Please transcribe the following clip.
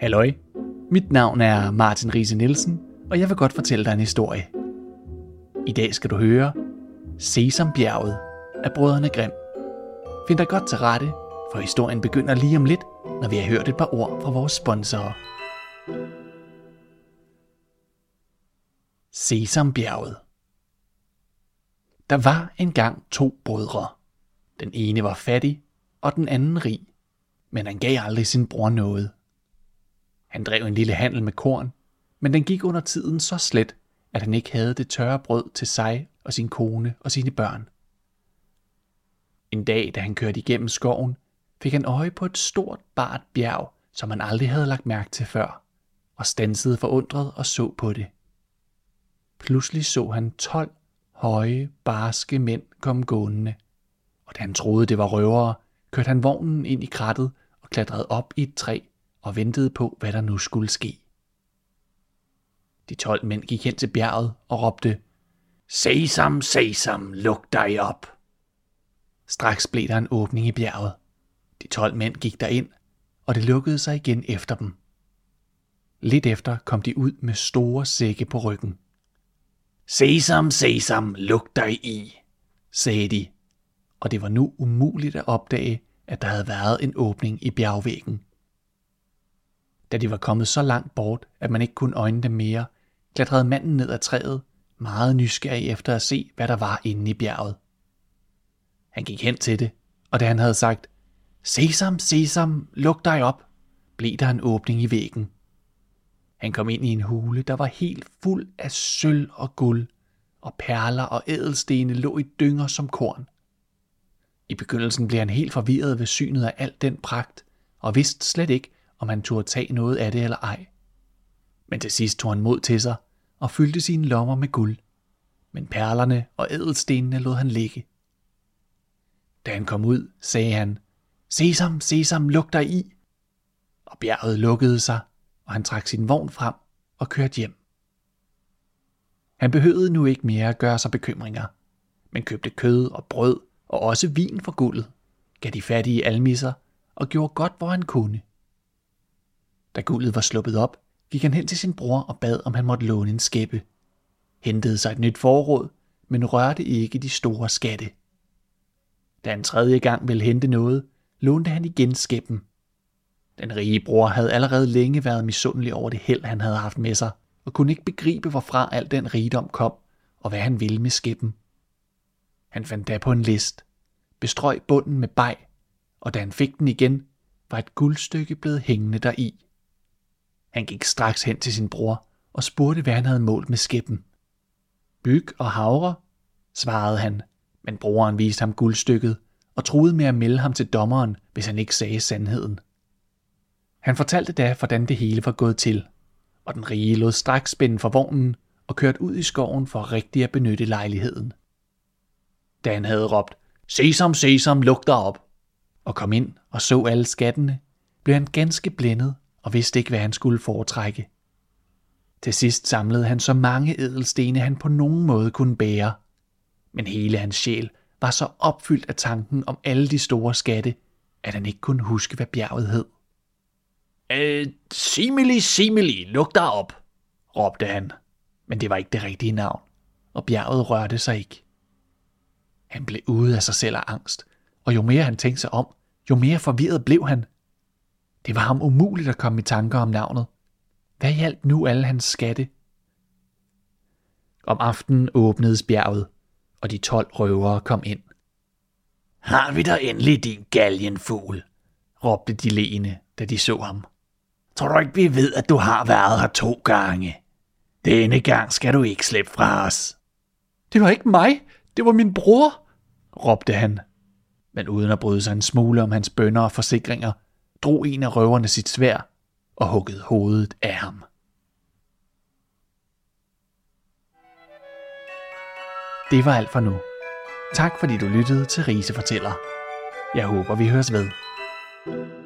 Halløj. Mit navn er Martin Riese Nielsen, og jeg vil godt fortælle dig en historie. I dag skal du høre Sesambjerget af brødrene Grimm. Find dig godt til rette, for historien begynder lige om lidt, når vi har hørt et par ord fra vores sponsorer. Sesambjerget Der var engang to brødre. Den ene var fattig, og den anden rig, men han gav aldrig sin bror noget. Han drev en lille handel med korn, men den gik under tiden så slet, at han ikke havde det tørre brød til sig og sin kone og sine børn. En dag, da han kørte igennem skoven, fik han øje på et stort bart bjerg, som han aldrig havde lagt mærke til før, og stansede forundret og så på det. Pludselig så han 12 høje, barske mænd komme gående, og da han troede, det var røvere, kørte han vognen ind i krattet og klatrede op i et træ og ventede på, hvad der nu skulle ske. De tolv mænd gik hen til bjerget og råbte, Sesam, sesam, luk dig op. Straks blev der en åbning i bjerget. De tolv mænd gik derind, og det lukkede sig igen efter dem. Lidt efter kom de ud med store sække på ryggen. Sesam, sesam, luk dig i, sagde de, og det var nu umuligt at opdage, at der havde været en åbning i bjergvæggen. Da de var kommet så langt bort, at man ikke kunne øjne dem mere, klatrede manden ned ad træet, meget nysgerrig efter at se, hvad der var inde i bjerget. Han gik hen til det, og da han havde sagt, Sesam, sesam, luk dig op, blev der en åbning i væggen. Han kom ind i en hule, der var helt fuld af sølv og guld, og perler og ædelstene lå i dynger som korn. I begyndelsen blev han helt forvirret ved synet af al den pragt, og vidste slet ikke, om han turde tage noget af det eller ej. Men til sidst tog han mod til sig og fyldte sine lommer med guld. Men perlerne og ædelstenene lod han ligge. Da han kom ud, sagde han, Sesam, sesam, luk dig i. Og bjerget lukkede sig, og han trak sin vogn frem og kørte hjem. Han behøvede nu ikke mere at gøre sig bekymringer, men købte kød og brød og også vin for guldet, gav de fattige almisser og gjorde godt, hvor han kunne. Da guldet var sluppet op, gik han hen til sin bror og bad, om han måtte låne en skæppe. Hentede sig et nyt forråd, men rørte ikke de store skatte. Da han tredje gang ville hente noget, lånte han igen skæppen. Den rige bror havde allerede længe været misundelig over det held, han havde haft med sig, og kunne ikke begribe, hvorfra al den rigdom kom, og hvad han ville med skæppen. Han fandt da på en list, bestrøg bunden med bag, og da han fik den igen, var et guldstykke blevet hængende deri. Han gik straks hen til sin bror og spurgte, hvad han havde målt med skæppen. Byg og havre, svarede han, men broren viste ham guldstykket og troede med at melde ham til dommeren, hvis han ikke sagde sandheden. Han fortalte da, hvordan det hele var gået til, og den rige lod straks spænde for vognen og kørte ud i skoven for rigtig at benytte lejligheden. Da han havde råbt, Sesam, sesam, luk dig op, og kom ind og så alle skattene, blev han ganske blændet og vidste ikke, hvad han skulle foretrække. Til sidst samlede han så mange ædelstene, han på nogen måde kunne bære. Men hele hans sjæl var så opfyldt af tanken om alle de store skatte, at han ikke kunne huske, hvad bjerget hed. Øh, simili, simili, luk dig op, råbte han. Men det var ikke det rigtige navn, og bjerget rørte sig ikke. Han blev ude af sig selv af angst, og jo mere han tænkte sig om, jo mere forvirret blev han. Det var ham umuligt at komme i tanker om navnet. Hvad hjalp nu alle hans skatte? Om aftenen åbnedes bjerget, og de tolv røvere kom ind. Har vi da endelig din galgenfugl, råbte de leende, da de så ham. Tror du ikke, vi ved, at du har været her to gange? Denne gang skal du ikke slippe fra os. Det var ikke mig, det var min bror, råbte han. Men uden at bryde sig en smule om hans bønder og forsikringer, drog en af røverne sit svær og huggede hovedet af ham. Det var alt for nu. Tak fordi du lyttede til Rise Fortæller. Jeg håber, vi høres ved. thank you